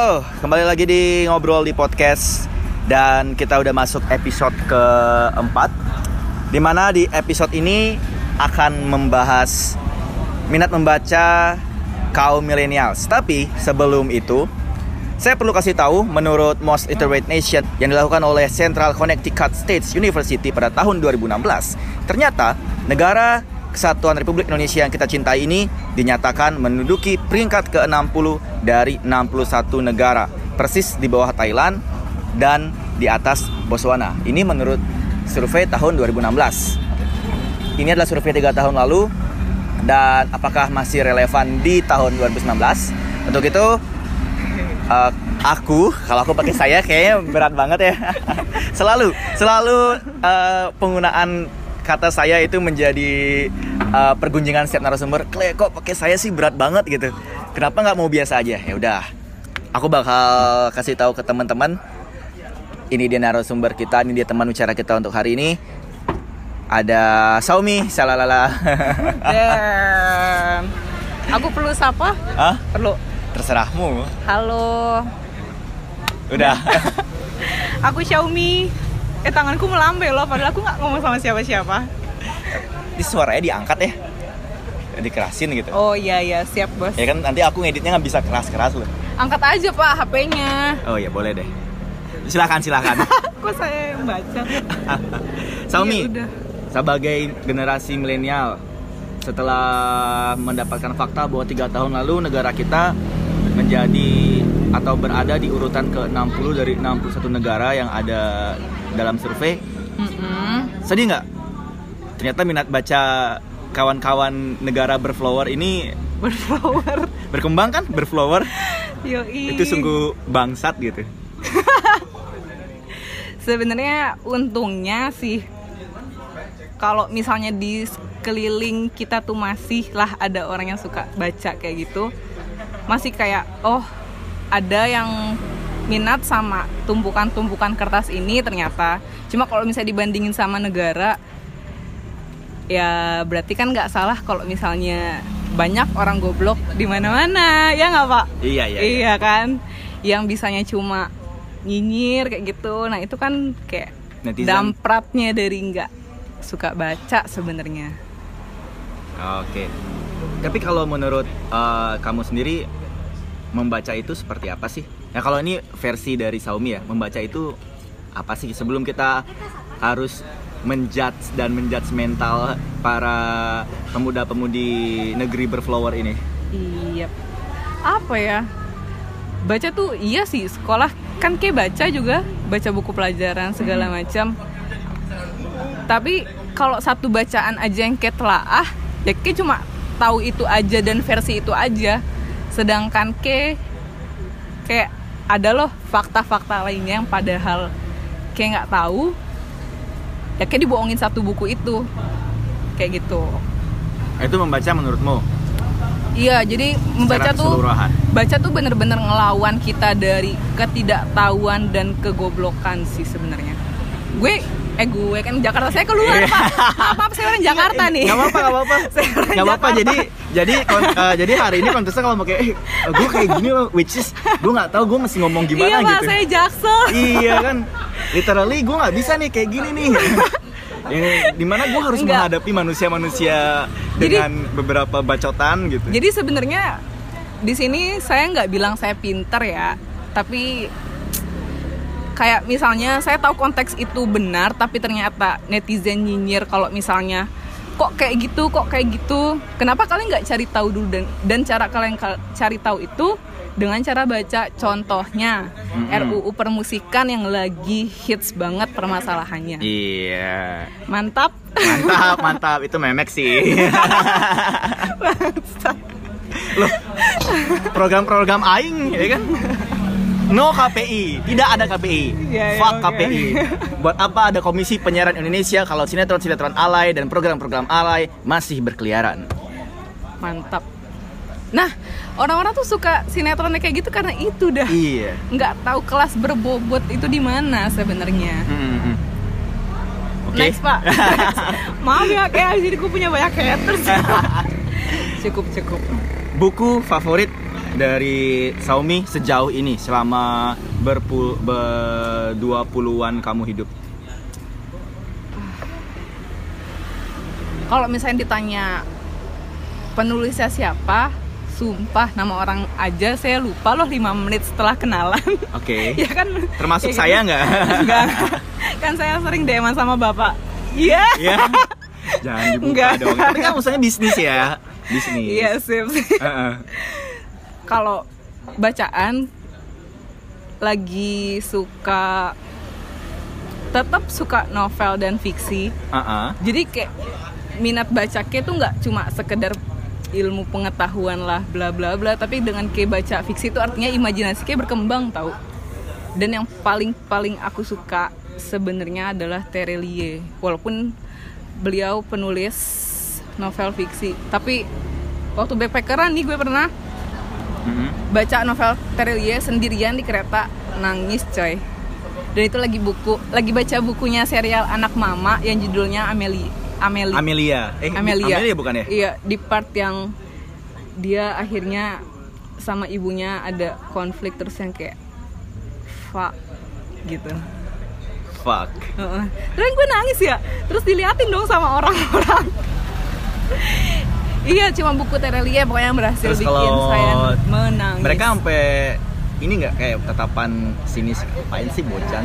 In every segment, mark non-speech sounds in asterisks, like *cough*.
Kembali lagi di ngobrol di podcast dan kita udah masuk episode keempat. Di mana di episode ini akan membahas minat membaca kaum millennials. Tapi sebelum itu, saya perlu kasih tahu menurut Most Literate Nation yang dilakukan oleh Central Connecticut States University pada tahun 2016, ternyata negara Kesatuan Republik Indonesia yang kita cintai ini dinyatakan menduduki peringkat ke-60 dari 61 negara, persis di bawah Thailand dan di atas Botswana. Ini menurut survei tahun 2016. Ini adalah survei tiga tahun lalu dan apakah masih relevan di tahun 2019? Untuk itu uh, aku kalau aku pakai saya kayaknya berat banget ya. *laughs* selalu selalu uh, penggunaan kata saya itu menjadi uh, pergunjingan setiap narasumber. Kle kok pakai saya sih berat banget gitu. Kenapa nggak mau biasa aja? Ya udah. Aku bakal kasih tahu ke teman-teman. Ini dia narasumber kita, ini dia teman bicara kita untuk hari ini. Ada Saumi, salalala. *laughs* Dan aku perlu sapa? Hah? Perlu. Terserahmu. Halo. Udah. *laughs* Aku Xiaomi. Eh tanganku melambai loh, padahal aku nggak ngomong sama siapa-siapa. Ini suaranya diangkat ya. Dikerasin gitu. Oh iya iya, siap bos. Ya kan nanti aku ngeditnya nggak bisa keras-keras loh. Angkat aja pak HP-nya. Oh ya boleh deh. Silakan silakan. *laughs* Kok saya yang baca? *laughs* Xiaomi. Iya, udah. sebagai generasi milenial setelah mendapatkan fakta bahwa tiga tahun lalu negara kita menjadi atau berada di urutan ke-60 dari 61 negara yang ada dalam survei Mm-mm. sedih nggak ternyata minat baca kawan-kawan negara berflower ini Berflower. *laughs* berkembang kan berflower Yoi. itu sungguh bangsat gitu *laughs* Sebenarnya untungnya sih kalau misalnya di sekeliling kita tuh masih lah ada orang yang suka baca kayak gitu masih kayak oh ada yang minat sama tumpukan-tumpukan kertas ini ternyata cuma kalau misalnya dibandingin sama negara ya berarti kan nggak salah kalau misalnya banyak orang goblok di mana-mana ya nggak pak iya iya, iya. iya kan yang bisanya cuma nyinyir kayak gitu nah itu kan kayak Netizen. dampratnya dari nggak suka baca sebenarnya Oke. Tapi kalau menurut eh, kamu sendiri membaca itu seperti apa sih? Ya kalau ini versi dari Xiaomi ya, membaca itu apa sih? Sebelum kita harus menjudge dan menjudge mental para pemuda-pemudi negeri berflower ini. iya apa ya? Baca tuh iya sih sekolah kan kayak baca juga baca buku pelajaran segala macam. Tapi kalau satu bacaan aja yang kayak telaah ya kayak cuma tahu itu aja dan versi itu aja. Sedangkan ke kayak ada loh fakta-fakta lainnya yang padahal kayak nggak tahu ya kayak dibohongin satu buku itu kayak gitu Itu membaca menurutmu? iya jadi membaca tuh baca tuh bener-bener ngelawan kita dari ketidaktahuan dan kegoblokan sih sebenarnya gue eh gue kan Jakarta saya keluar Iya. pak maaf, maaf saya orang Jakarta nih Gak apa-apa, gak apa-apa. Saya orang Gak apa-apa. Jakarta. Jadi, jadi, kon- eh, jadi hari ini kontesnya kalau pakai, eh, gue kayak gini loh, which is gue nggak tahu gue mesti ngomong gimana iya pak gitu. saya jaksel iya kan literally gue nggak bisa nih kayak gini nih *laughs* yang di mana gue harus Enggak. menghadapi manusia-manusia Jadi- dengan beberapa bacotan gitu jadi sebenarnya di sini saya nggak bilang saya pinter ya tapi kayak misalnya saya tahu konteks itu benar tapi ternyata netizen nyinyir kalau misalnya kok kayak gitu kok kayak gitu. Kenapa kalian nggak cari tahu dulu dan dan cara kalian kal- cari tahu itu dengan cara baca? Contohnya Mm-mm. RUU permusikan yang lagi hits banget permasalahannya. Iya. Mantap. Mantap mantap. Itu memek sih. *laughs* Loh program-program aing ya kan no KPI tidak ada KPI Iya, iya, fuck oke. KPI buat apa ada komisi penyiaran Indonesia kalau sinetron sinetron alay dan program-program alay masih berkeliaran mantap nah orang-orang tuh suka sinetronnya kayak gitu karena itu dah iya nggak tahu kelas berbobot itu di mana sebenarnya. Hmm, hmm. Oke. Next pak. *laughs* Maaf ya kayak jadi gue punya banyak haters. *laughs* cukup cukup. Buku favorit dari Xiaomi sejauh ini selama berpul berdua puluhan kamu hidup? Kalau misalnya ditanya penulisnya siapa, sumpah nama orang aja saya lupa loh 5 menit setelah kenalan. Oke. *laughs* ya kan Termasuk ya saya gitu. nggak? *laughs* Enggak. kan saya sering dm sama bapak. Iya. Ya. Jangan dibuka Nggak. dong. Tapi kan maksudnya bisnis ya. Bisnis. Iya, sip. sip. Heeh. Kalau bacaan lagi suka tetap suka novel dan fiksi. Heeh. Jadi kayak minat bacanya tuh nggak cuma sekedar ilmu pengetahuan lah bla bla bla tapi dengan kayak baca fiksi itu artinya imajinasi kayak berkembang tau dan yang paling paling aku suka sebenarnya adalah Terelie walaupun beliau penulis novel fiksi tapi waktu backpackeran nih gue pernah Mhm. baca novel Terelie sendirian di kereta nangis coy dan itu lagi buku lagi baca bukunya serial anak mama yang judulnya Amelie Amelie Amelia. Eh, Amelia. Amelia bukan ya? Iya, di part yang dia akhirnya sama ibunya ada konflik terus yang kayak fuck gitu. Fuck. Terus gue nangis ya. Terus diliatin dong sama orang-orang. Iya, cuma buku Terelie pokoknya yang berhasil Terus bikin saya menangis. Mereka sampai ini nggak kayak tatapan sinis ngapain sih bocah?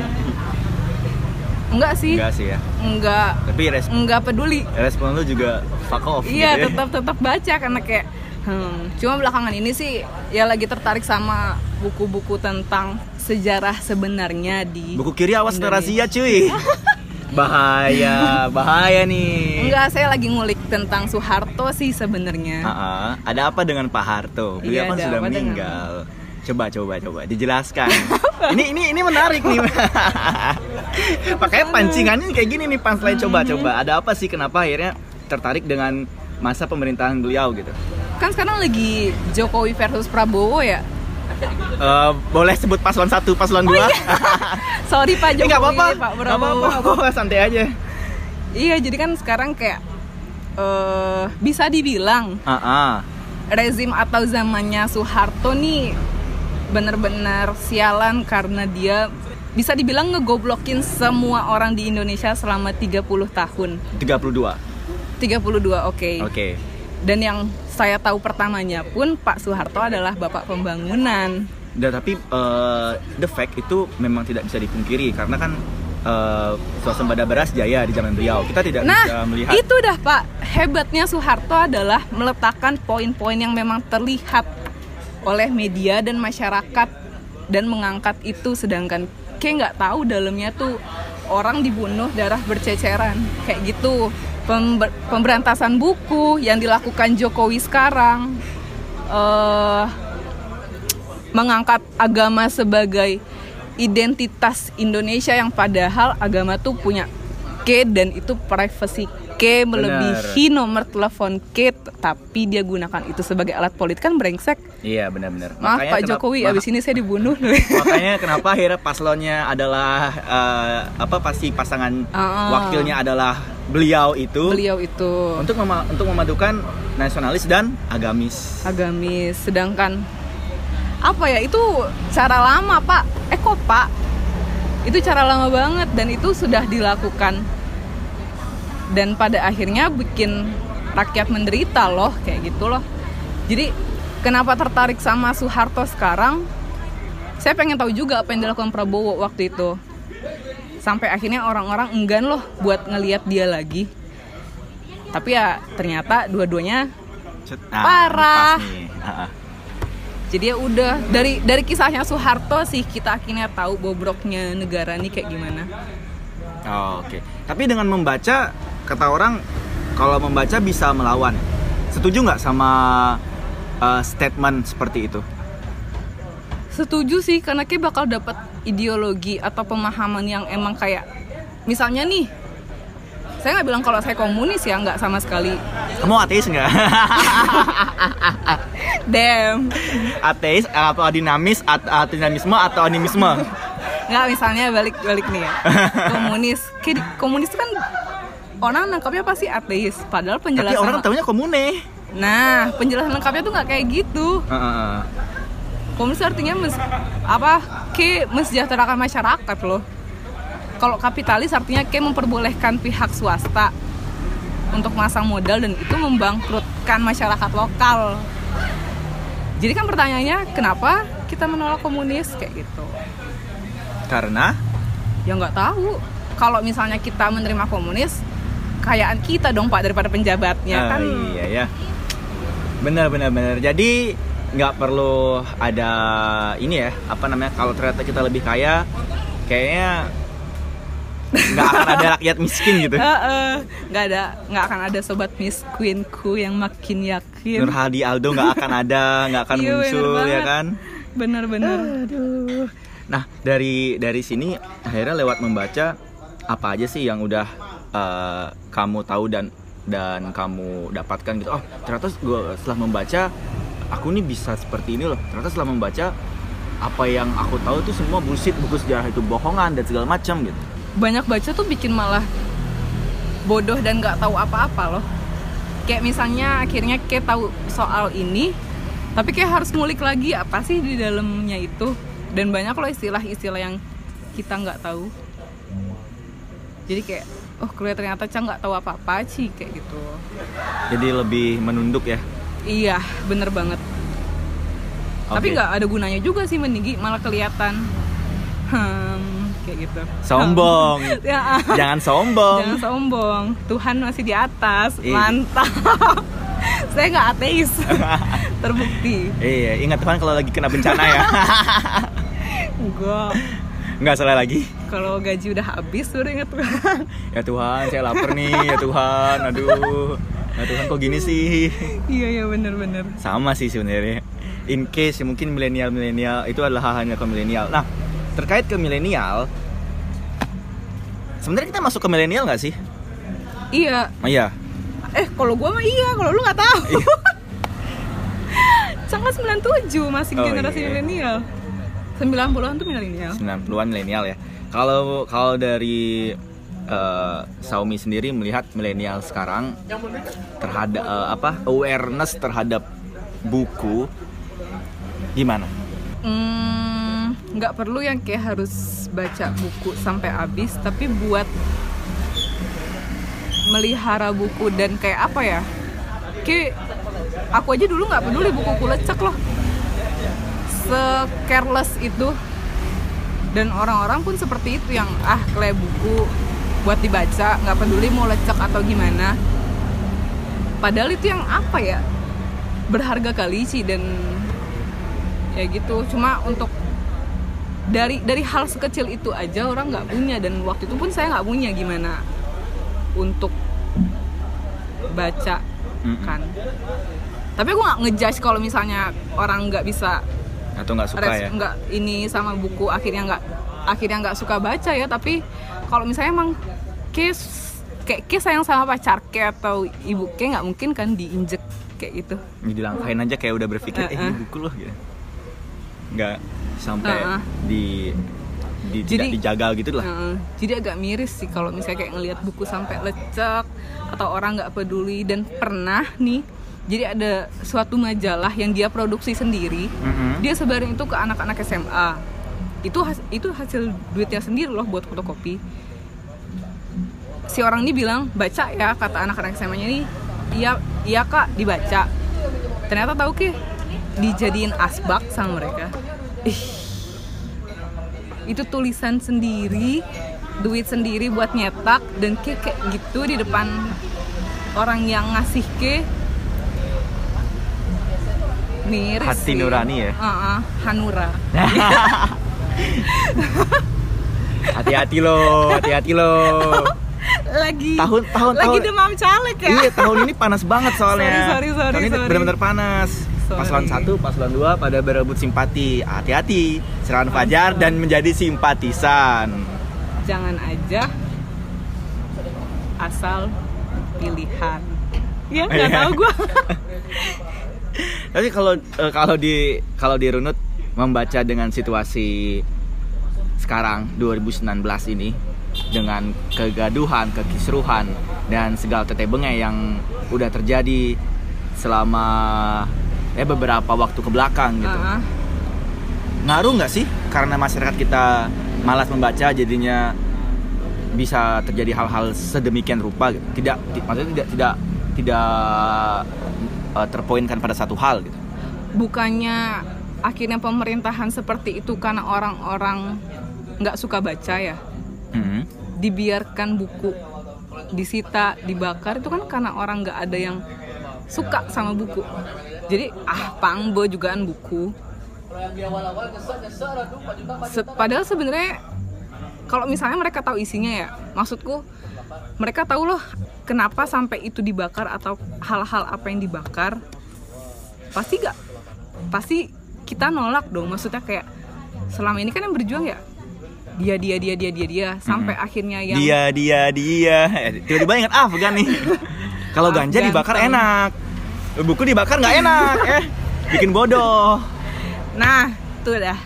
enggak sih, Enggak sih ya. enggak Tapi respon enggak peduli. respon lu juga fuck off Iya, gitu ya. tetap tetap baca karena kayak hmm, cuma belakangan ini sih ya lagi tertarik sama buku-buku tentang sejarah sebenarnya di Buku kiri awas Indonesia. razia *laughs* cuy. Bahaya, bahaya nih. Enggak, saya lagi ngulik tentang Soeharto sih sebenarnya. Ah, ah. ada apa dengan Pak Harto? Beliau Iya, kan sudah apa dengan- meninggal. Coba coba coba dijelaskan. *laughs* ini ini ini menarik nih. *laughs* Makanya pancingannya kayak gini nih punchline coba coba. Ada apa sih kenapa akhirnya tertarik dengan masa pemerintahan beliau gitu? Kan sekarang lagi Jokowi versus Prabowo ya. Eh, boleh sebut paslon satu, paslon dua? *laughs* Sorry Pak Jokowi, nggak apa-apa, Pak apa-apa, Prabowo. nggak apa-apa, santai aja. Iya, jadi kan sekarang kayak eh bisa dibilang Ah, ah. rezim atau zamannya Soeharto nih bener-bener sialan karena dia bisa dibilang ngegoblokin semua orang di Indonesia selama 30 tahun. 32. 32, oke. Oke. Dan yang saya tahu pertamanya pun Pak Soeharto adalah bapak pembangunan. Dan tapi eh, the fact itu memang tidak bisa dipungkiri karena kan eh, swasembada beras jaya di zaman beliau. Kita tidak Nah, bisa melihat itu dah Pak. Hebatnya Soeharto adalah meletakkan poin-poin yang memang terlihat oleh media dan masyarakat dan mengangkat itu sedangkan kayak nggak tahu dalamnya tuh orang dibunuh darah berceceran. Kayak gitu. Pember- pemberantasan buku yang dilakukan Jokowi sekarang eh mengangkat agama sebagai identitas Indonesia yang padahal agama tuh punya K dan itu privacy K melebihi nomor telepon K tapi dia gunakan itu sebagai alat politik kan brengsek. Iya benar-benar. maaf Makanya Pak kenapa- Jokowi ma- abis ini saya dibunuh. *laughs* Makanya kenapa akhirnya paslonnya adalah eh, apa pasti pasangan Ah. wakilnya adalah beliau itu. Beliau itu. Untuk mema- untuk memadukan nasionalis dan agamis. agamis. Sedangkan apa ya itu cara lama Pak. Eh kok Pak? Itu cara lama banget dan itu sudah dilakukan dan pada akhirnya bikin rakyat menderita loh kayak gitu loh jadi kenapa tertarik sama Soeharto sekarang saya pengen tahu juga apa yang dilakukan Prabowo waktu itu sampai akhirnya orang-orang enggan loh buat ngelihat dia lagi tapi ya ternyata dua-duanya Cet- Parah. Ah, ah. jadi ya udah dari dari kisahnya Soeharto sih kita akhirnya tahu bobroknya negara ini kayak gimana Oh, Oke. Tapi dengan membaca kata orang kalau membaca bisa melawan. Setuju nggak sama uh, statement seperti itu? setuju sih karena kayak bakal dapat ideologi atau pemahaman yang emang kayak misalnya nih saya nggak bilang kalau saya komunis ya nggak sama sekali Kamu ateis nggak? *laughs* damn ateis atau dinamis atau dinamisme atau animisme? nggak misalnya balik balik nih ya *laughs* komunis kayak komunis itu kan orang nangkapnya pasti ateis padahal Tapi penjelasan orang tahunya komune. nah penjelasan lengkapnya tuh nggak kayak gitu. Uh, uh, uh. komunis artinya mes, apa ke mensejahterakan masyarakat loh. Kalau kapitalis artinya ke memperbolehkan pihak swasta untuk masang modal dan itu membangkrutkan masyarakat lokal. Jadi kan pertanyaannya kenapa kita menolak komunis? Kayak gitu. Karena? Ya nggak tahu. Kalau misalnya kita menerima komunis kayaan kita dong pak daripada penjabatnya Ah, kan iya ya. Benar benar benar. Jadi nggak perlu ada ini ya, apa namanya? Kalau ternyata kita lebih kaya, kayaknya nggak akan ada rakyat miskin gitu. *laughs* Nggak ada nggak akan ada sobat miss queenku yang makin yakin Nur Hadi Aldo nggak akan ada, nggak akan *laughs* Iya, muncul ya kan? bener-bener Aduh. Nah dari dari sini akhirnya lewat membaca apa aja sih yang udah eh, kamu tahu dan dan kamu dapatkan gitu. Oh ternyata gue setelah membaca aku nih bisa seperti ini loh. Ternyata setelah membaca apa yang aku tahu tuh semua bullshit buku sejarah itu bohongan dan segala macam gitu. banyak baca tuh bikin malah bodoh dan nggak tahu apa-apa loh kayak misalnya akhirnya kayak tahu soal ini tapi kayak harus ngulik lagi apa sih di dalamnya itu dan banyak loh istilah-istilah yang kita nggak tahu jadi kayak oh kelihatan ternyata Ca nggak tahu apa-apa sih kayak gitu Jadi lebih menunduk ya. iya bener banget tapi Oke. nggak ada gunanya juga sih meninggi malah kelihatan hmm, kayak gitu Sombong. *laughs* ya Jangan sombong. Jangan sombong. Tuhan masih di atas. Iya. Mantap. *laughs* Saya nggak ateis. *laughs* Terbukti. Iya, ingat Tuhan kalau lagi kena bencana ya. Enggak. Nggak salah lagi. Kalau gaji udah habis baru inget Tuhan. Ya Tuhan, saya lapar nih. Ya Tuhan, aduh. Ya Tuhan kok gini sih? iya iya bener-bener. Sama sih sebenarnya. In case mungkin milenial-milenial itu adalah hal-halnya ke milenial. Nah, terkait ke milenial, sebenarnya kita masuk ke milenial nggak sih? Iya. Oh iya. Eh kalau gua mah iya. Kalau lu nggak tahu. Iya. *laughs* Sangat 97 masih Oh, generasi iya. milenial. 90-an tuh milenial. 90-an milenial ya. Kalau kalau dari eh, Xiaomi sendiri melihat milenial sekarang terhadap eh, apa awareness terhadap buku gimana? Hmm, nggak perlu yang kayak harus baca buku sampai habis, tapi buat melihara buku dan kayak apa ya? Kayak aku aja dulu nggak peduli bukuku lecek loh, se careless itu. Dan orang-orang pun seperti itu yang ah kayak buku buat dibaca, nggak peduli mau lecek atau gimana. Padahal itu yang apa ya? Berharga kali sih dan ya gitu cuma untuk dari dari hal sekecil itu aja orang nggak punya dan waktu itu pun saya nggak punya gimana untuk baca kan tapi aku nggak ngejudge kalau misalnya orang nggak bisa Atau nggak suka res- ya? nggak ini sama buku akhirnya nggak akhirnya nggak suka baca ya tapi kalau misalnya emang kes kayak kes sayang sama pacar kayak atau ibu kayak nggak mungkin kan diinjek kayak gitu Jadi langkahin aja kayak udah berpikir eh Uh-uh. ini buku loh gitu. Nggak sampai Uh-uh. di di tidak Jadi- dijagal gitu lah. Heeh. jadi agak miris sih kalau misalnya kayak ngelihat buku sampai lecek atau orang nggak peduli dan pernah nih jadi ada suatu majalah yang dia produksi sendiri Mm-mm. dia sebarin itu ke anak-anak SMA itu has- itu hasil duitnya sendiri loh buat fotokopi. Si orang ini bilang baca ya kata anak-anak SMA nya ini. Iya iya kak dibaca. Ternyata tahu ke dijadiin asbak sama mereka. Ih. Itu tulisan sendiri duit sendiri buat nyetak dan kayak gitu di depan orang yang ngasih ke miris Hati sih. nurani ya? Heeh, Hanura *laughs* Hati-hati loh, hati-hati loh. lagi Tahun tahun lagi tahun demam caleg ya Iya, tahun ini panas banget soalnya. Sorry, sorry, sorry, tahun ini benar-benar panas. Sorry. Paslon satu, paslon dua pada berebut simpati. Hati-hati, serangan fajar dan menjadi simpatisan. jangan aja asal pilihan ya nggak Iya. tahu gue *laughs* Tapi kalau eh, kalau di kalau dirunut membaca dengan situasi sekarang 2019 ini dengan kegaduhan, kekisruhan dan segala tete bengek yang udah terjadi selama eh beberapa waktu ke belakang gitu. Ah, ngaruh nggak sih karena masyarakat kita malas membaca jadinya bisa terjadi hal-hal sedemikian rupa gitu. Tidak ti- maksudnya tidak tidak tidak eh, terpoinkan pada satu hal gitu. bukannya akhirnya pemerintahan seperti itu karena orang-orang nggak suka baca ya Mhm. dibiarkan buku disita dibakar itu kan karena orang nggak ada yang suka sama buku jadi ah pangbo jugaan buku Se- padahal sebenarnya kalau misalnya mereka tahu isinya ya maksudku mereka tahu loh kenapa sampai itu dibakar atau hal-hal apa yang dibakar pasti gak pasti kita nolak dong maksudnya kayak selama ini kan yang berjuang ya dia dia dia dia dia dia sampai akhirnya yang Dia dia dia. Eh, Tiba-tiba ingat Afgan nih. *laughs* Kalau ganja dibakar enak. Buku dibakar nggak enak, eh bikin bodoh. nah tuh dah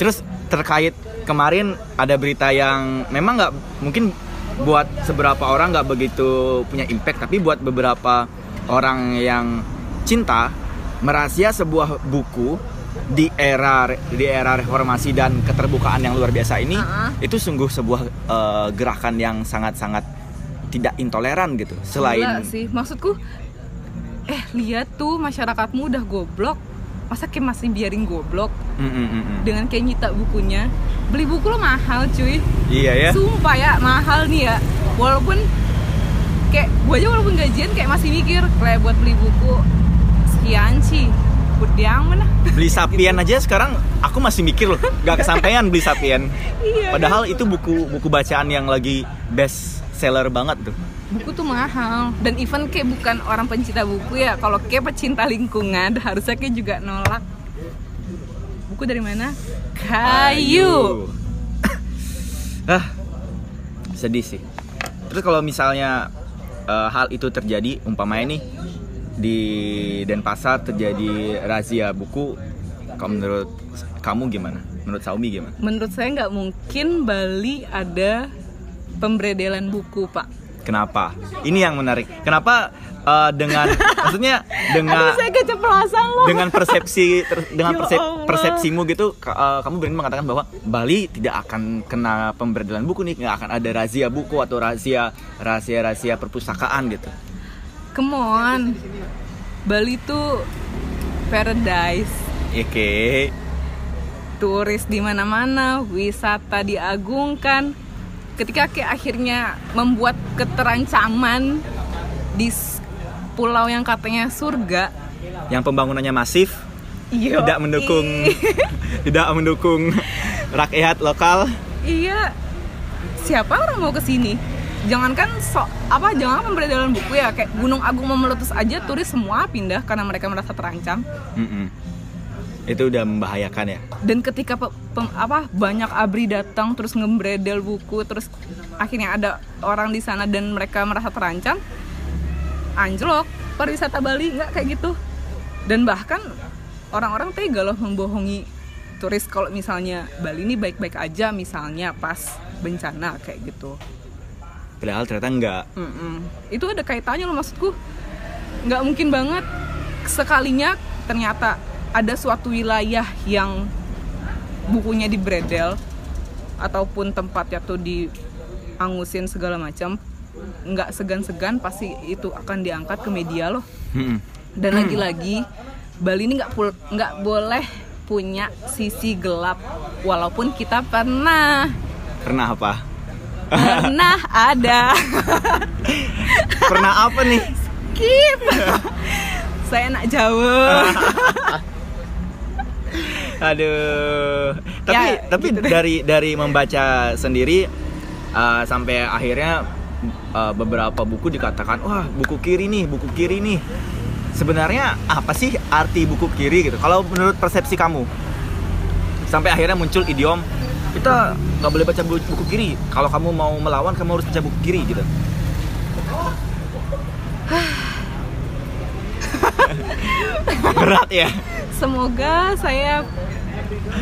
Terus terkait kemarin ada berita yang memang nggak mungkin buat seberapa orang nggak begitu punya impact, tapi buat beberapa orang yang cinta merahasia sebuah buku di era di era reformasi dan keterbukaan yang luar biasa ini Uh-uh. itu sungguh sebuah eh, gerakan yang sangat-sangat tidak intoleran gitu. Gila Selain sih maksudku eh lihat tuh masyarakatmu udah goblok masa kayak masih biarin goblok? Mm, mm, mm, mm. dengan kayak nyita bukunya. Beli buku lo mahal cuy. Iya ya. sumpah ya mahal nih ya. Walaupun kayak gue aja walaupun gajian kayak masih mikir kayak buat beli buku sekian sih. Budang mana *laughs* Beli Sapien aja sekarang aku masih mikir loh, gak kesampaian beli Sapien. *laughs* iya Padahal itu buku buku bacaan yang lagi best seller banget tuh. buku tuh mahal dan even kayak bukan orang pencinta buku ya kalau kayak pecinta lingkungan *laughs* harusnya kayak juga nolak buku dari mana kayu *coughs* ah, sedih sih. Terus kalau misalnya eh, hal itu terjadi, umpamanya nih di Denpasar terjadi razia buku, kalau menurut kamu gimana? Menurut Saumi gimana? menurut saya nggak mungkin Bali ada pemberedelan buku pak. Kenapa? Ini yang menarik. Kenapa eh, dengan *laughs* maksudnya dengan Aduh saya keceplosan loh. dengan persepsi ter- dengan Ya persep- persepsimu gitu eh, kamu berani mengatakan bahwa Bali tidak akan kena pemberedelan buku nih nggak akan ada razia buku atau razia rahasia rahasia perpustakaan gitu? Come on. Bali tuh paradise. Oke. Turis di mana-mana wisata diagungkan ketika kayak akhirnya membuat keterancaman di pulau yang katanya surga. Yang pembangunannya masif Yoi. tidak mendukung *laughs* tidak mendukung rakyat lokal. Iya. Siapa orang mau ke sini? Jangankan so apa jangan pemberedelan buku ya kayak Gunung Agung mau meletus aja turis semua pindah karena mereka merasa terancam. Mm-mm. Itu udah membahayakan ya? Dan ketika pe- pem- apa banyak abri datang terus ngembredel buku terus akhirnya ada orang di sana dan mereka merasa terancam anjlok pariwisata Bali nggak kayak gitu. Dan bahkan orang-orang tega loh membohongi turis kalau misalnya Bali ini baik-baik aja misalnya pas bencana kayak gitu. Padahal ternyata enggak Mm-mm. itu ada kaitannya loh maksudku. Nggak mungkin banget sekalinya ternyata ada suatu wilayah yang bukunya di bredel ataupun tempatnya tuh diangusin segala macam nggak segan-segan pasti itu akan diangkat ke media loh. Mm-mm. dan lagi-lagi Bali ini nggak nggak boleh punya sisi gelap walaupun kita pernah. Pernah apa? Pernah ada. Pernah apa nih? Skip. Saya anak Jawa *laughs* Aduh. Tapi Ya, tapi gitu deh. dari dari membaca sendiri uh, sampai akhirnya uh, beberapa buku dikatakan wah buku kiri nih, buku kiri nih. Sebenarnya apa sih arti buku kiri gitu? Kalau menurut persepsi kamu, sampai akhirnya muncul idiom kita nggak boleh baca bu- buku kiri. Kalau kamu mau melawan, kamu harus baca buku kiri gitu. *sighs* Berat ya. Semoga saya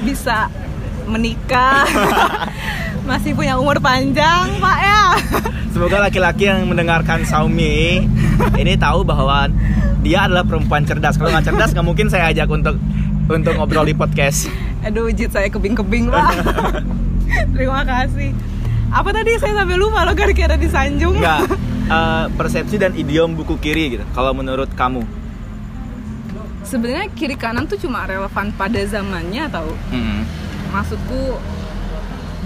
bisa menikah *laughs* masih punya umur panjang pak ya Semoga laki-laki yang mendengarkan Saumi ini tahu bahwa dia adalah perempuan cerdas. Kalau nggak cerdas nggak mungkin saya ajak untuk untuk ngobrol di podcast. Aduh, Jit saya kebing-kebing pak. *laughs* Terima kasih. Apa tadi saya sampai lupa lo gara-gara disanjung. Enggak. eh, persepsi dan idiom buku kiri gitu. Kalau menurut kamu? Sebenarnya kiri kanan tuh cuma relevan pada zamannya tahu. Mm-mm. Maksudku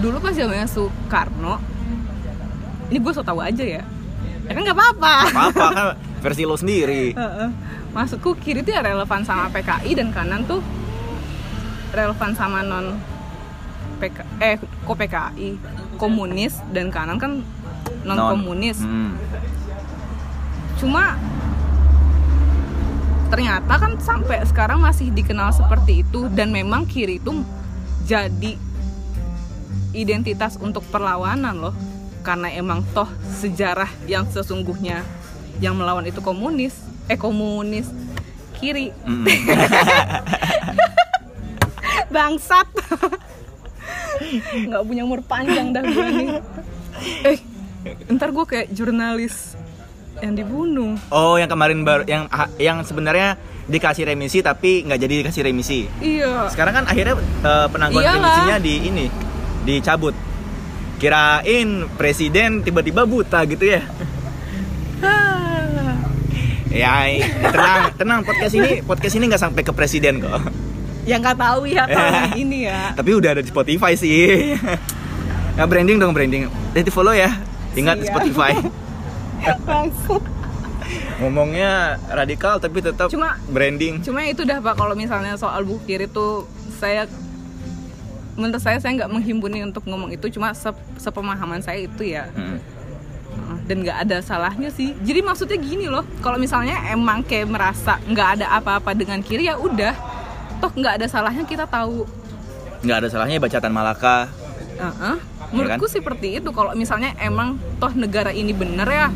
dulu pas zamannya Soekarno. Ini gue so tau aja ya. Ya kan nggak apa-apa. Apa kan versi lo sendiri. *laughs* Maksudku kiri tuh ya relevan sama PKI dan kanan tuh relevan sama non PK eh kok PKI komunis dan kanan kan non komunis. Mm. Cuma ternyata kan sampai sekarang masih dikenal seperti itu dan memang kiri itu jadi identitas untuk perlawanan loh. Karena emang toh sejarah yang sesungguhnya yang melawan itu komunis eh komunis kiri. Mm-mm. *laughs* bangsat. Nggak punya umur panjang dah gue nih eh ntar gue kayak jurnalis yang dibunuh Oh, yang kemarin baru yang ah, yang sebenarnya dikasih remisi tapi nggak jadi dikasih remisi. iya Sekarang kan akhirnya eh, penangguhan Iyalah. remisinya di ini dicabut. Kirain presiden tiba-tiba buta gitu ya. *laughs* Ya, tenang, tenang podcast ini podcast ini nggak sampai ke presiden kok. yang nggak tahu ya tahun ini ya Tapi udah ada di Spotify sih. Ya branding dong branding. Jadi follow ya. Ingat Siap. Spotify. *laughs* bangsat Ngomongnya radikal tapi tetap Cuma- branding. cuma itu dah pak. Kalau misalnya soal buku kiri itu saya menurut saya saya nggak menghimpuni untuk ngomong itu. Cuma sep- sepemahaman saya itu ya. Hmm. Uh, dan nggak ada salahnya sih. Jadi maksudnya gini loh. Kalau misalnya emang kayak merasa nggak ada apa-apa dengan kiri ya udah. Toh nggak ada salahnya kita tahu. Nggak ada salahnya baca Tan Malaka. Uh-uh. menurutku seperti itu. Kalau misalnya emang toh negara ini bener ya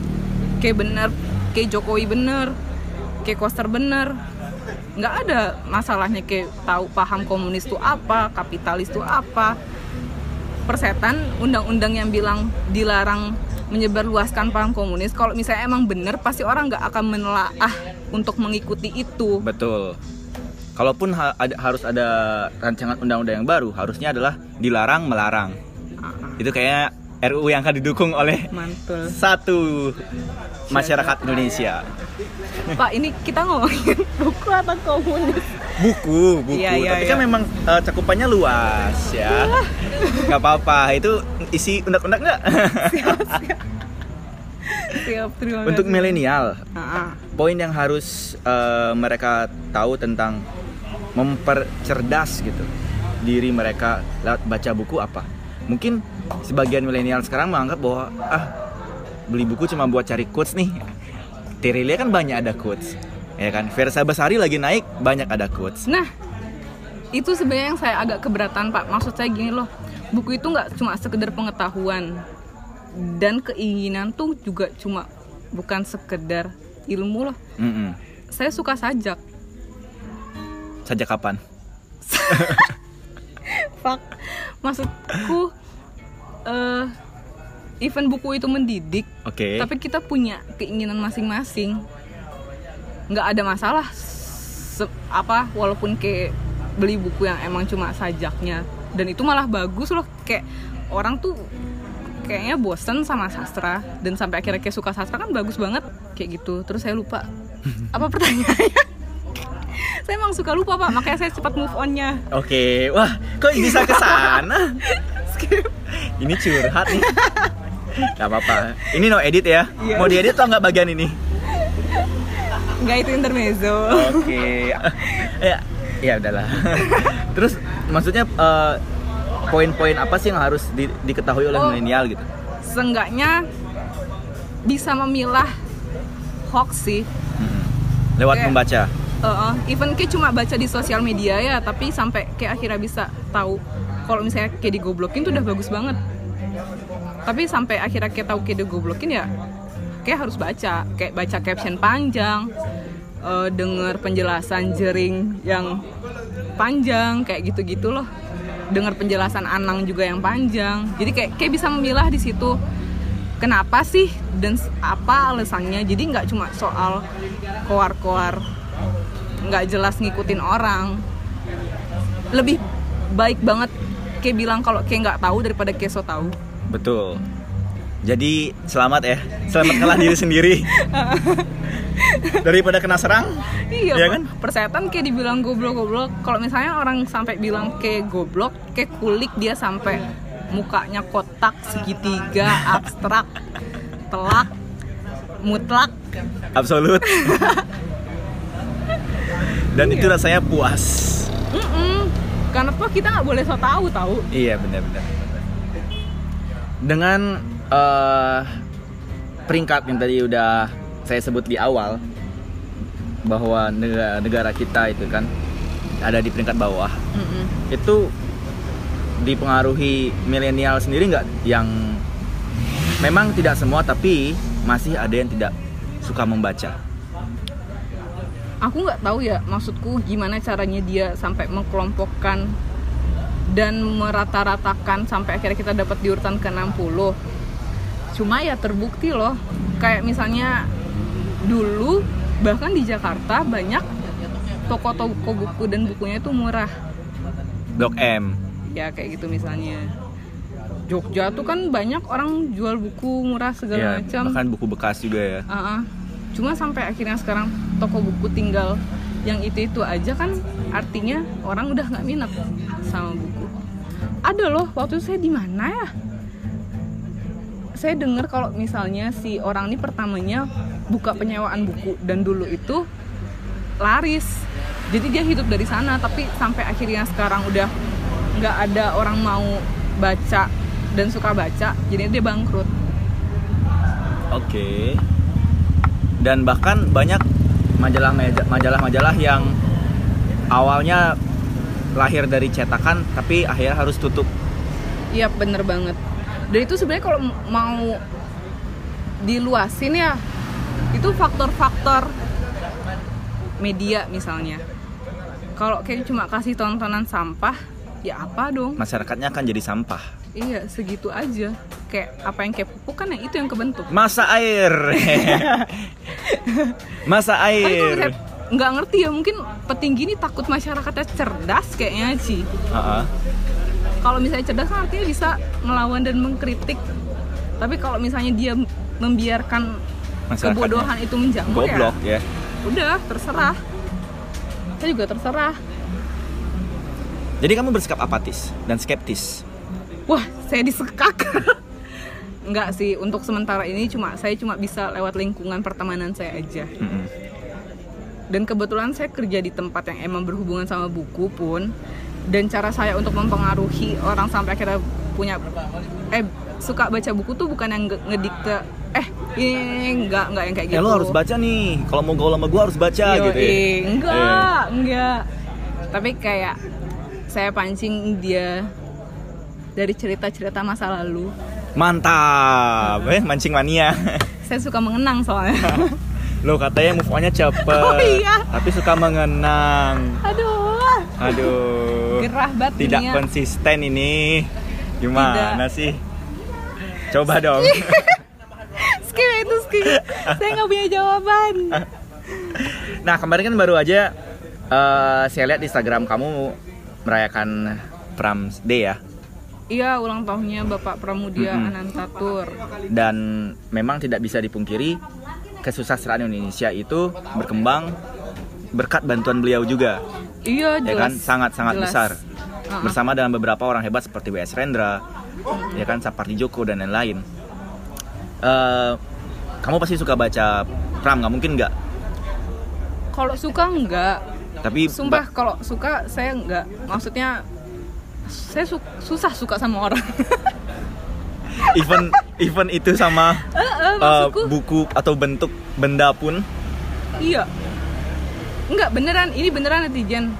kayak bener kayak Jokowi bener kayak Koster bener nggak ada masalahnya kayak tahu paham komunis itu apa kapitalis itu apa persetan undang-undang yang bilang dilarang menyebarluaskan paham komunis kalau misalnya emang bener pasti orang nggak akan menelaah untuk mengikuti itu Betul. Kalaupun ha- ada- harus ada rancangan undang-undang yang baru, harusnya adalah dilarang melarang. Itu kayak RUU yang akan didukung oleh mantul satu masyarakat Indonesia. pak ini kita ngomongin *laughs* buku atau komunis Buku, buku. Iya, iya, Tapi iya. kan memang eh, cakupannya luas ya. Gak apa-apa. Itu isi undang-undang nggak? siap terima Untuk kasih. milenial, poin yang harus eh, mereka tahu tentang mempercerdas gitu diri mereka lewat baca buku apa mungkin sebagian milenial sekarang menganggap bahwa ah beli buku cuma buat cari quotes nih Terilia kan banyak ada quotes ya kan Versa Besari lagi naik banyak ada quotes Nah, itu sebenarnya yang saya agak keberatan Pak. Maksud saya gini loh, buku itu nggak cuma sekedar pengetahuan dan keinginan tuh juga cuma bukan sekedar ilmu loh. Mm-mm. Saya suka sajak. sejak kapan *laughs* Pak, maksudku eh event buku itu mendidik, oke. tapi kita punya keinginan masing-masing. Nggak ada masalah se- apa walaupun kayak beli buku yang emang cuma sajaknya. Dan itu malah bagus loh kayak orang tuh kayaknya bosen sama sastra dan sampai akhirnya kayak suka sastra kan bagus banget kayak gitu. Terus saya lupa. *laughs* Apa pertanyaannya? *laughs* Saya emang suka lupa pak. Makanya saya cepat move onnya. Oke. Wah kok bisa ke sana *laughs* skip *laughs* ini curhat nih Gak apa-apa ini no edit ya Iya. mau diedit atau nggak bagian ini nggak itu intermezzo Oke. *laughs* ya, ya udahlah. *laughs* Terus maksudnya eh, poin-poin apa sih yang harus di- diketahui oleh Oh. milenial gitu? seenggaknya bisa memilah hoax sih Mm-mm. Lewat Kayak- membaca. Uh, even kayak cuma baca di sosial media ya tapi sampai kayak akhirnya bisa tahu kalau misalnya kayak digoblokin tuh udah bagus banget. Tapi sampai akhirnya kayak tahu kayak digoblokin ya kayak harus baca. Kayak baca caption panjang eh, denger penjelasan jering yang panjang kayak gitu-gitu loh. Dengar penjelasan Anang juga yang panjang. Jadi kayak kayak bisa memilah di situ. Kenapa sih dan apa alasannya? Jadi nggak cuma soal koar-koar nggak jelas ngikutin orang. Lebih baik banget kayak bilang kalau kayak nggak tahu daripada kayak so tahu Betul. Jadi selamat ya, selamat kalah diri sendiri. *laughs* Daripada kena serang, Iya Iya kan? Persetan kayak dibilang goblok-goblok. Kalau misalnya orang sampai bilang kayak goblok, kayak kulik dia sampai mukanya kotak, segitiga, abstrak, telak, mutlak. absolut. *laughs* Dan itu Iya. rasanya puas. Mm-mm. Karena apa kita nggak boleh so tahu tahu. Iya benar-benar. Dengan eh, peringkat yang tadi udah saya sebut di awal bahwa negara, negara kita itu kan ada di peringkat bawah. Mm-mm. Itu dipengaruhi milenial sendiri nggak yang memang tidak semua tapi masih ada yang tidak suka membaca. Aku nggak tahu ya maksudku gimana caranya dia sampai mengkelompokkan dan merata-ratakan sampai akhirnya kita dapat di urutan ke-60 cuma ya terbukti loh kayak misalnya dulu bahkan di Jakarta banyak toko-toko buku dan bukunya itu murah Blok M. ya kayak gitu misalnya Jogja tuh kan banyak orang jual buku murah segala Ya, macam bahkan buku bekas juga ya. Uh-uh. Cuma sampai akhirnya sekarang toko buku tinggal yang itu itu aja kan artinya orang udah nggak minat sama buku. Ada loh waktu saya di mana ya? Saya dengar kalau misalnya si orang ini pertamanya buka penyewaan buku dan dulu itu laris. Jadi dia hidup dari sana tapi sampai akhirnya sekarang udah nggak ada orang mau baca dan suka baca, jadi dia bangkrut. Oke. Dan bahkan banyak majalah majalah-majalah yang awalnya lahir dari cetakan tapi akhirnya harus tutup. Iya bener banget. Dan itu sebenarnya kalau mau diluasin ya, itu faktor-faktor media misalnya. Kalau kayak cuma kasih tontonan sampah, ya apa dong? Masyarakatnya akan jadi sampah. Iya segitu aja. Kayak apa yang kayak pupuk kan yang itu yang kebentuk. Masa air. *laughs* Masa air. nggak ngerti ya mungkin petinggi ini takut masyarakatnya cerdas kayaknya sih. Heeh. Kalau misalnya cerdas kan artinya bisa ngelawan dan mengkritik. Tapi kalau misalnya dia membiarkan kebodohan itu menjamur ya Goblok ya. udah terserah saya juga terserah Jadi kamu bersikap apatis dan skeptis. wah saya disekak *laughs* Enggak sih untuk sementara ini cuma saya cuma bisa lewat lingkungan pertemanan saya aja Mm-mm. dan kebetulan saya kerja di tempat yang emang berhubungan sama buku pun dan cara saya untuk mempengaruhi orang sampai akhirnya punya eh suka baca buku tuh bukan yang nge- ngedikte eh ini enggak enggak yang kayak gitu Ya lo harus baca nih. Kalau mau gaul sama gua harus baca Yoi, gitu ya. enggak enggak tapi kayak saya pancing dia dari cerita-cerita masa lalu Mantap, eh mancing mania. *laughs* saya suka mengenang soalnya *laughs* Lo katanya move on-nya cepet. Oh, iya. Tapi suka mengenang. aduh Aduh. Gerah banget Tidak dunia. konsisten ini. Gimana Tidak. sih? Coba dong. *laughs* skip itu skip saya nggak punya jawaban Nah, kemarin kan baru aja eh, saya lihat di Instagram kamu merayakan Prams Day ya. Iya ulang tahunnya bapak Pramudia Mm-mm. Anantatur. Dan memang tidak bisa dipungkiri kesusastraan Indonesia itu berkembang berkat bantuan beliau juga. iya ya jelas. Kan sangat-sangat besar. Bersama dengan beberapa orang hebat seperti W.S. Rendra ya kan? Sapardi Djoko dan lain-lain. Eh, kamu pasti suka baca Pram nggak mungkin nggak? Kalau suka enggak tapi sumpah kalau suka saya enggak maksudnya saya su- susah suka sama orang *laughs* even even itu sama eh, maksudku buku atau bentuk benda pun Iya. Enggak beneran, ini beneran netizen.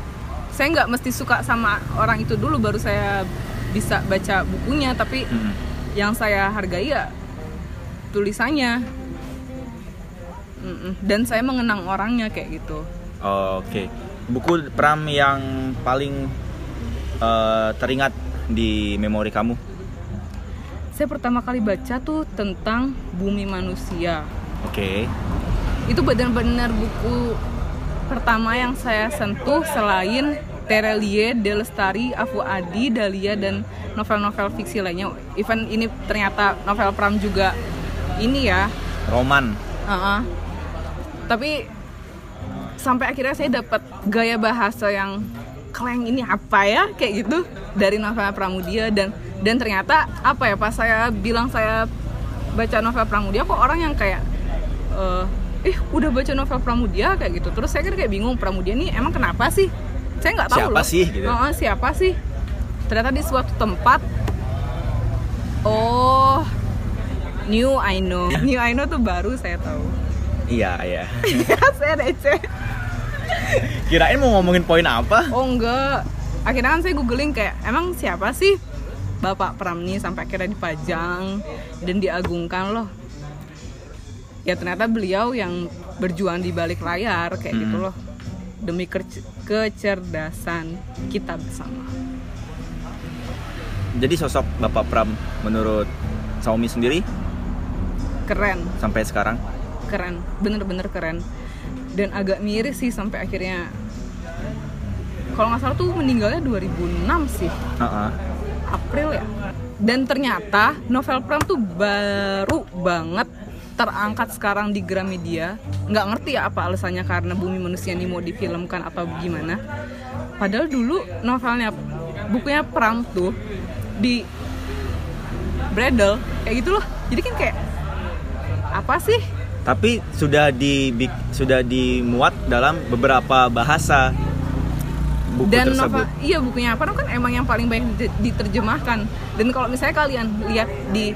Saya nggak mesti suka sama orang itu dulu baru saya bisa baca bukunya, tapi mm, yang saya hargai ya tulisannya. Mm-mm. Dan saya mengenang orangnya kayak gitu. oke buku Pram yang paling eh, teringat di memori kamu Saya pertama kali baca tuh tentang bumi manusia. oke Itu benar-benar buku pertama yang saya sentuh selain Terelie, Delestari, Afu Adi, Dahlia dan novel-novel fiksi lainnya. Even ini ternyata novel Pram juga ini ya. Roman. Uh-uh. Tapi sampai akhirnya saya dapat gaya bahasa yang kleng ini apa ya? Kayak gitu. Dari novel Pramudia dan dan ternyata apa ya pas saya bilang saya baca novel Pramudia kok orang yang kayak eh ih udah baca novel Pramudia kayak gitu. Terus saya kan kayak bingung Pramudia ini emang kenapa sih? Saya nggak tahu Siapa loh. sih, gitu? Heeh, siapa sih? Ternyata di suatu tempat oh New I know. New I know tuh baru saya tahu. Iya, iya. *laughs* saya receh Kirain mau ngomongin poin apa? oh enggak. Akhirnya kan saya googling kayak emang siapa sih Bapak Pramni sampai akhirnya dipajang dan diagungkan loh? Ya ternyata beliau yang berjuang di balik layar kayak gitu Hmm. loh. Demi kecerdasan kita bersama. Jadi sosok Bapak Pram menurut Saumi sendiri keren. sampai sekarang? Keren. Bener-bener keren dan agak miris sih sampai akhirnya. Kalau nggak salah tuh meninggalnya 2006 sih. Heeh. April ya. Dan ternyata novel Pram tuh baru banget terangkat sekarang di Gramedia. Nggak ngerti ya apa alasannya karena Bumi Manusia ini mau difilmkan atau gimana. Padahal dulu novelnya bukunya Pram tuh di Bredel kayak gitu loh. Jadi kan kayak apa sih Tapi sudah di sudah dimuat dalam beberapa bahasa buku dan tersebut. novel iya bukunya apa kan emang yang paling banyak di- diterjemahkan dan kalau misalnya kalian lihat di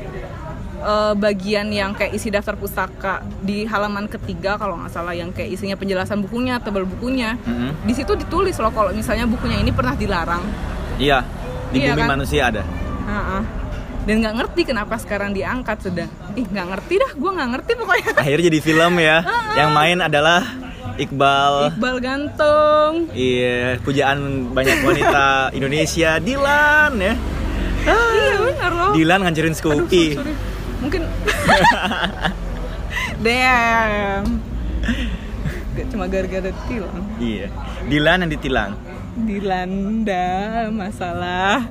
eh, bagian yang kayak isi daftar pustaka di halaman ketiga kalau nggak salah yang kayak isinya penjelasan bukunya tebal bukunya Mm-mm. di situ ditulis loh kalau misalnya bukunya ini pernah dilarang Iya, di Iya bumi kan? manusia ada. Ha-ha. Dan nggak ngerti kenapa sekarang diangkat sudah ih nggak ngerti dah gue nggak ngerti pokoknya *laughs* Akhirnya jadi film ya. Yang main adalah Iqbal. Iqbal gantung Iya, pujaan banyak wanita *laughs* Indonesia, Dilan ya. iya benar loh Dilan ngancurin Aduh, Scoopy. sorry, sorry. Mungkin *laughs* Damn Gak cuma gara-gara tilang Iya, Dilan yang ditilang. Dilanda masalah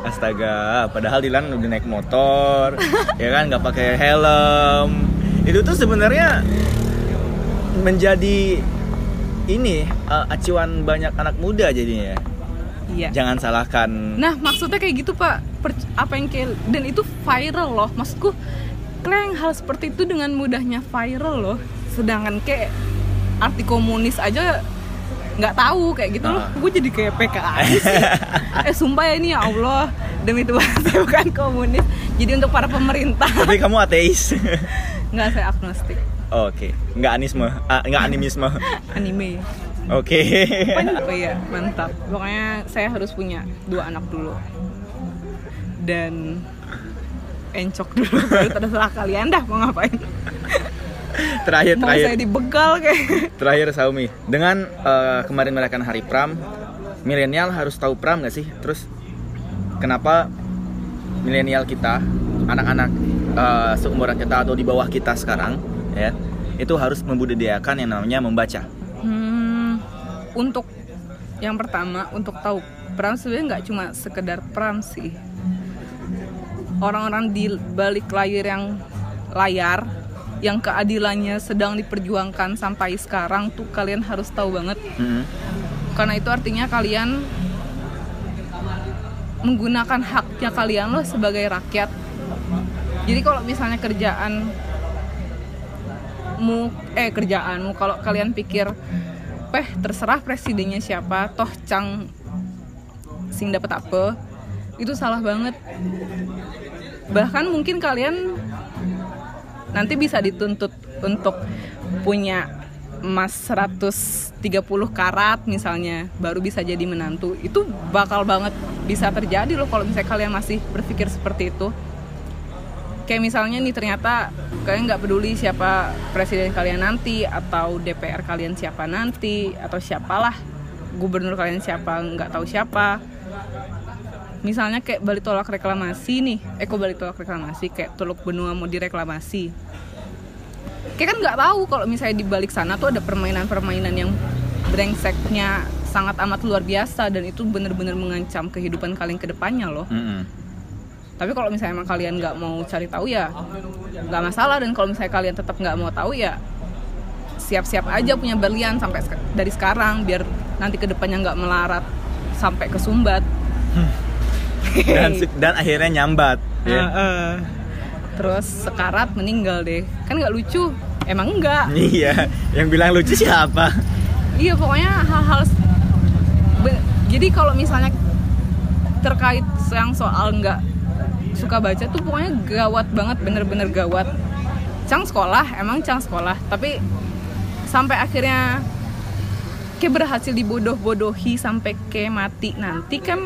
Astaga, padahal Dilan udah naik motor, ya kan nggak pakai helm. Itu tuh sebenarnya menjadi ini eh, acuan banyak anak muda jadinya. Iya Jangan salahkan. Nah maksudnya kayak gitu pak Per- Apa yang kayak Dan itu viral loh Maksudku Kalian hal seperti itu dengan mudahnya viral loh Sedangkan kayak Arti komunis aja nggak tahu kayak gitu loh. Ah. gue jadi kayak PKI sih. *laughs* Eh sumpah ya ini ya Allah demi Tuhan *laughs* saya bukan komunis. Jadi untuk para pemerintah. Tapi kamu ateis. *laughs* nggak saya agnostik. Oke, nggak anisme, ah, nggak animisme. anime. Oke. Pokoknya apa ya mantap. Pokoknya saya harus punya dua anak dulu. Dan encok dulu baru terserah kalian dah mau ngapain terakhir mau terakhir saya dibegal kayak terakhir Saumi. Dengan eh, kemarin merayakan Hari Pram, milenial harus tahu Pram nggak sih? Terus kenapa milenial kita, anak-anak eh, seumuran kita atau di bawah kita sekarang, ya, itu harus membudidayakan yang namanya membaca. Hmm, untuk yang pertama untuk tahu peran sebenarnya nggak cuma sekedar peran sih orang-orang di balik layar yang layar yang keadilannya sedang diperjuangkan sampai sekarang tuh kalian harus tahu banget. Mm-mm. karena itu artinya kalian menggunakan haknya kalian loh sebagai rakyat. Jadi kalau misalnya kerjaan mu eh kerjaanmu kalau kalian pikir peh terserah presidennya siapa toh cang sing dapat apa itu salah banget. Bahkan mungkin kalian nanti bisa dituntut untuk punya emas 130 karat misalnya baru bisa jadi menantu. Itu bakal banget bisa terjadi loh kalau misalnya kalian masih berpikir seperti itu. Kayak misalnya nih ternyata kalian nggak peduli siapa presiden kalian nanti atau DPR kalian siapa nanti atau siapalah gubernur kalian siapa nggak tahu siapa misalnya kayak balik tolak reklamasi nih eh kok balik tolak reklamasi kayak Teluk Benua mau direklamasi kayak kan nggak tahu kalau misalnya di balik sana tuh ada permainan-permainan yang brengseknya sangat amat luar biasa dan itu benar-benar mengancam kehidupan kalian ke depannya loh. Mm-mm. Tapi kalau misalnya emang kalian nggak mau cari tahu ya nggak masalah dan kalau misalnya kalian tetap nggak mau tahu ya siap-siap aja punya berlian sampai dari sekarang biar nanti ke depannya nggak melarat sampai ke sumbat. Dan dan akhirnya nyambat ya. Heeh. Terus sekarat meninggal deh. Kan nggak lucu. Emang enggak. iya yang bilang lucu siapa Iya pokoknya hal-hal jadi kalau misalnya terkait yang soal nggak suka baca tuh pokoknya gawat banget bener-bener gawat. Cang sekolah emang Cang sekolah tapi sampai akhirnya kayak berhasil dibodoh-bodohi sampai kayak mati nanti kan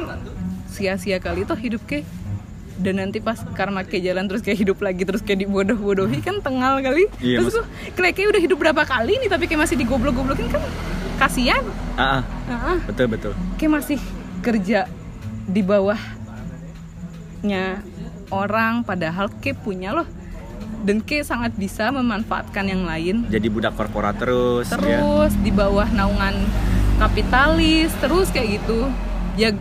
sia-sia kali tuh hidup kayak dan nanti pas karma kayak jalan terus kayak hidup lagi terus kayak dibodoh-bodohi kan tengal kali. Iya, terus tuh kayak kayak udah hidup berapa kali nih tapi kayak masih digoblok-goblokin kan kasihan. Ah, ah, Heeh. betul betul. Kayak masih kerja di bawahnya orang padahal kayak punya loh. Dan kayak sangat bisa memanfaatkan yang lain. Jadi budak korporat terus, ya. terus di bawah naungan kapitalis terus kayak gitu. Ya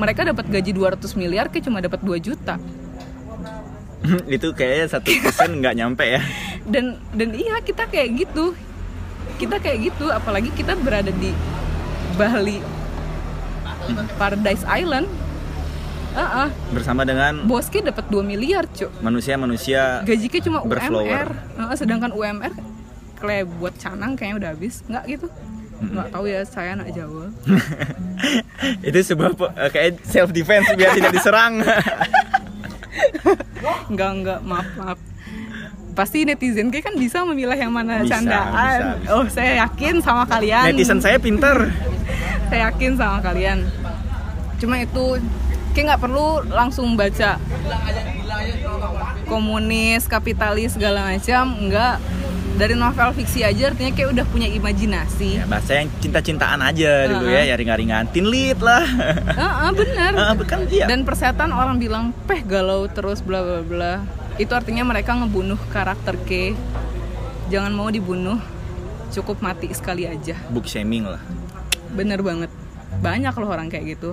mereka dapat gaji 200 miliar kayak cuma dapat 2 juta. *laughs* Itu kayaknya satu persen nggak nyampe ya. *laughs* Dan dan iya kita kayak gitu. Kita kayak gitu apalagi kita berada di Bali Paradise Island. Ah, ah. bersama dengan bosnya dapat 2 miliar cuk. manusia-manusia gajinya cuma Berflower. UMR Ah, sedangkan UMR kayak buat canang kayaknya udah habis. Nggak gitu nggak tahu ya saya anak Jawa. *laughs* Itu sebuah eh, kayak self defense biar tidak diserang. *laughs* Nggak nggak maaf maaf. Pasti netizen kayak kan bisa memilah yang mana Bisa, candaan. bisa, bisa. oh saya yakin sama kalian. Netizen saya pinter. *laughs* Saya yakin sama kalian. Cuma itu kayak nggak perlu langsung baca komunis kapitalis segala macam. Nggak dari novel fiksi aja artinya kayak udah punya imajinasi. Ya, bahasa yang cinta-cintaan aja dulu Uh-uh. ya ya ringan-ringan. Lead lah. Heeh, bener. Ah, bukan iya. Dan persetan orang bilang peh galau terus bla bla bla. Itu artinya mereka ngebunuh karakter K. Jangan mau dibunuh cukup mati sekali aja. Book shaming lah. Bener banget. Banyak loh orang kayak gitu.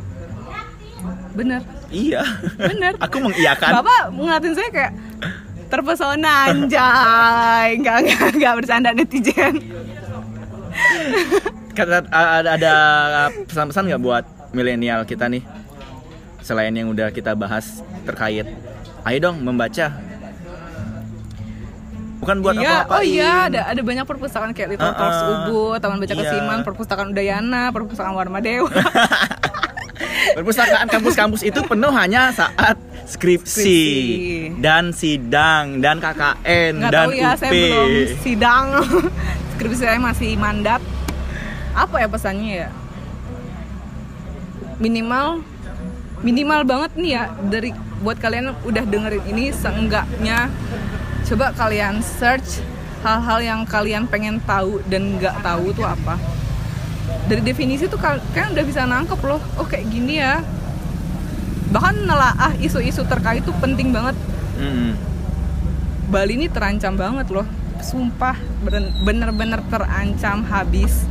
Bener. Iya. Bener. *laughs* Aku mengiyakan bapak ngeliatin saya kayak terpesona anjay nggak nggak nggak bercanda netizen Kata- ada ada pesan-pesan nggak buat milenial kita nih selain yang udah kita bahas terkait ayo dong membaca bukan buat iya, apa-apain oh iya, ada ada banyak perpustakaan kayak Little Uh-uh. Talks Ubud, Taman Baca Iya. Kesiman, perpustakaan Udayana, perpustakaan Warma Dewa. *laughs* Perpustakaan kampus-kampus itu penuh hanya saat skripsi, Skripsi. dan sidang dan KKN Nggak dan tahu ya, UP. saya belum sidang. *laughs* Skripsi saya masih mandat. Apa ya pesannya ya? Minimal minimal banget nih ya dari buat kalian udah dengerin ini seenggaknya coba kalian search hal-hal yang kalian pengen tahu dan nggak tahu tuh apa dari definisi tuh kal- kalian udah bisa nangkep loh oh kayak gini ya bahkan nelaah isu-isu terkait tuh penting banget Mm-mm. Bali ini terancam banget loh sumpah bener-bener terancam habis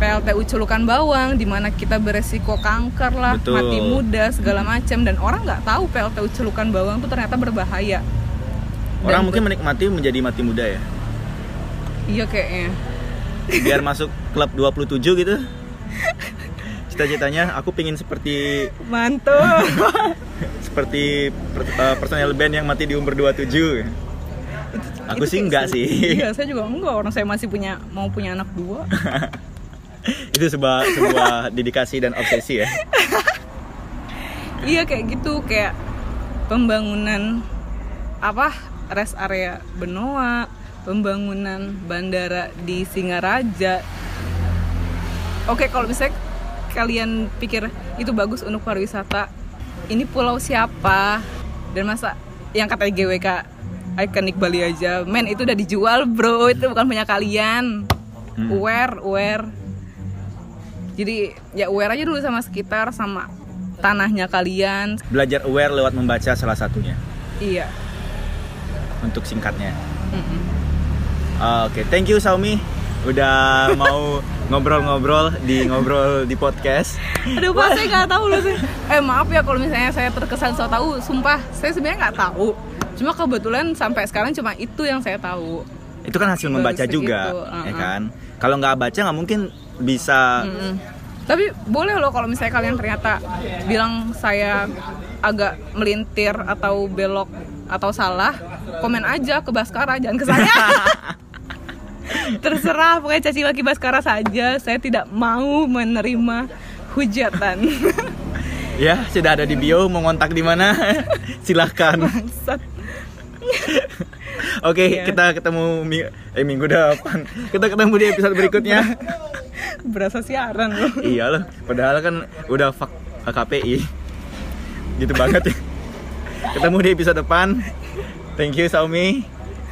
PLTU culukan bawang di mana kita beresiko kanker lah Betul. mati muda segala macam dan orang nggak tahu PLTU culukan bawang tuh ternyata berbahaya Orang Dan mungkin menikmati menjadi mati muda ya. iya kayaknya Biar masuk klub 27 gitu. *laughs* Cita-citanya aku pingin seperti mantul *laughs* seperti per- eh, personel band yang mati di umur 27. Aku Itu sih enggak sih. iya saya juga enggak orang saya masih punya mau punya anak dua *laughs* Itu sebuah sebuah dedikasi dan obsesi ya. iya kayak gitu kayak pembangunan apa rest area Benoa pembangunan bandara di Singaraja oke kalau misalnya kalian pikir itu bagus untuk pariwisata ini pulau siapa? Dan masa yang kata GWK ikonik Bali aja. Men itu udah dijual bro. Itu bukan punya kalian. Hmm. aware aware jadi ya aware aja dulu sama sekitar sama tanahnya kalian. Belajar aware lewat membaca salah satunya. Iya. Untuk singkatnya. Mm-mm. Oke, thank you Saumi udah mau *laughs* ngobrol-ngobrol di ngobrol di podcast. Aduh pak, saya nggak tahu loh sih. Eh maaf ya kalau misalnya saya terkesan so tahu. Sumpah, saya sebenarnya nggak tahu. Cuma kebetulan sampai sekarang cuma itu yang saya tahu. Itu kan hasil Baru membaca segitu, juga, uh-uh. ya kan? Kalau nggak baca nggak mungkin bisa Mm-mm. Tapi boleh loh kalau misalnya kalian ternyata bilang saya agak melintir atau belok atau salah, komen aja ke Baskara, jangan ke saya. *laughs* Terserah, pokoknya caci laki Baskara saja. Saya tidak mau menerima hujatan. *laughs* ya sudah ada di bio mau ngontak di mana? *laughs* Silahkan oke Iya. kita ketemu mi- eh minggu depan. Kita ketemu di episode berikutnya. *laughs* Berasa siaran loh. iya loh padahal kan udah fuck KPI gitu banget ya. Ketemu di episode depan. Thank you Saumi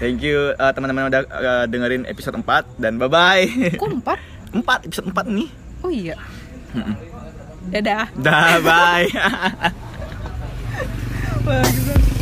thank you uh, teman-teman udah uh, dengerin episode 4 dan bye bye Kok empat? *laughs* 4 episode 4 nih Oh iya. Dadah. dah bye. *laughs*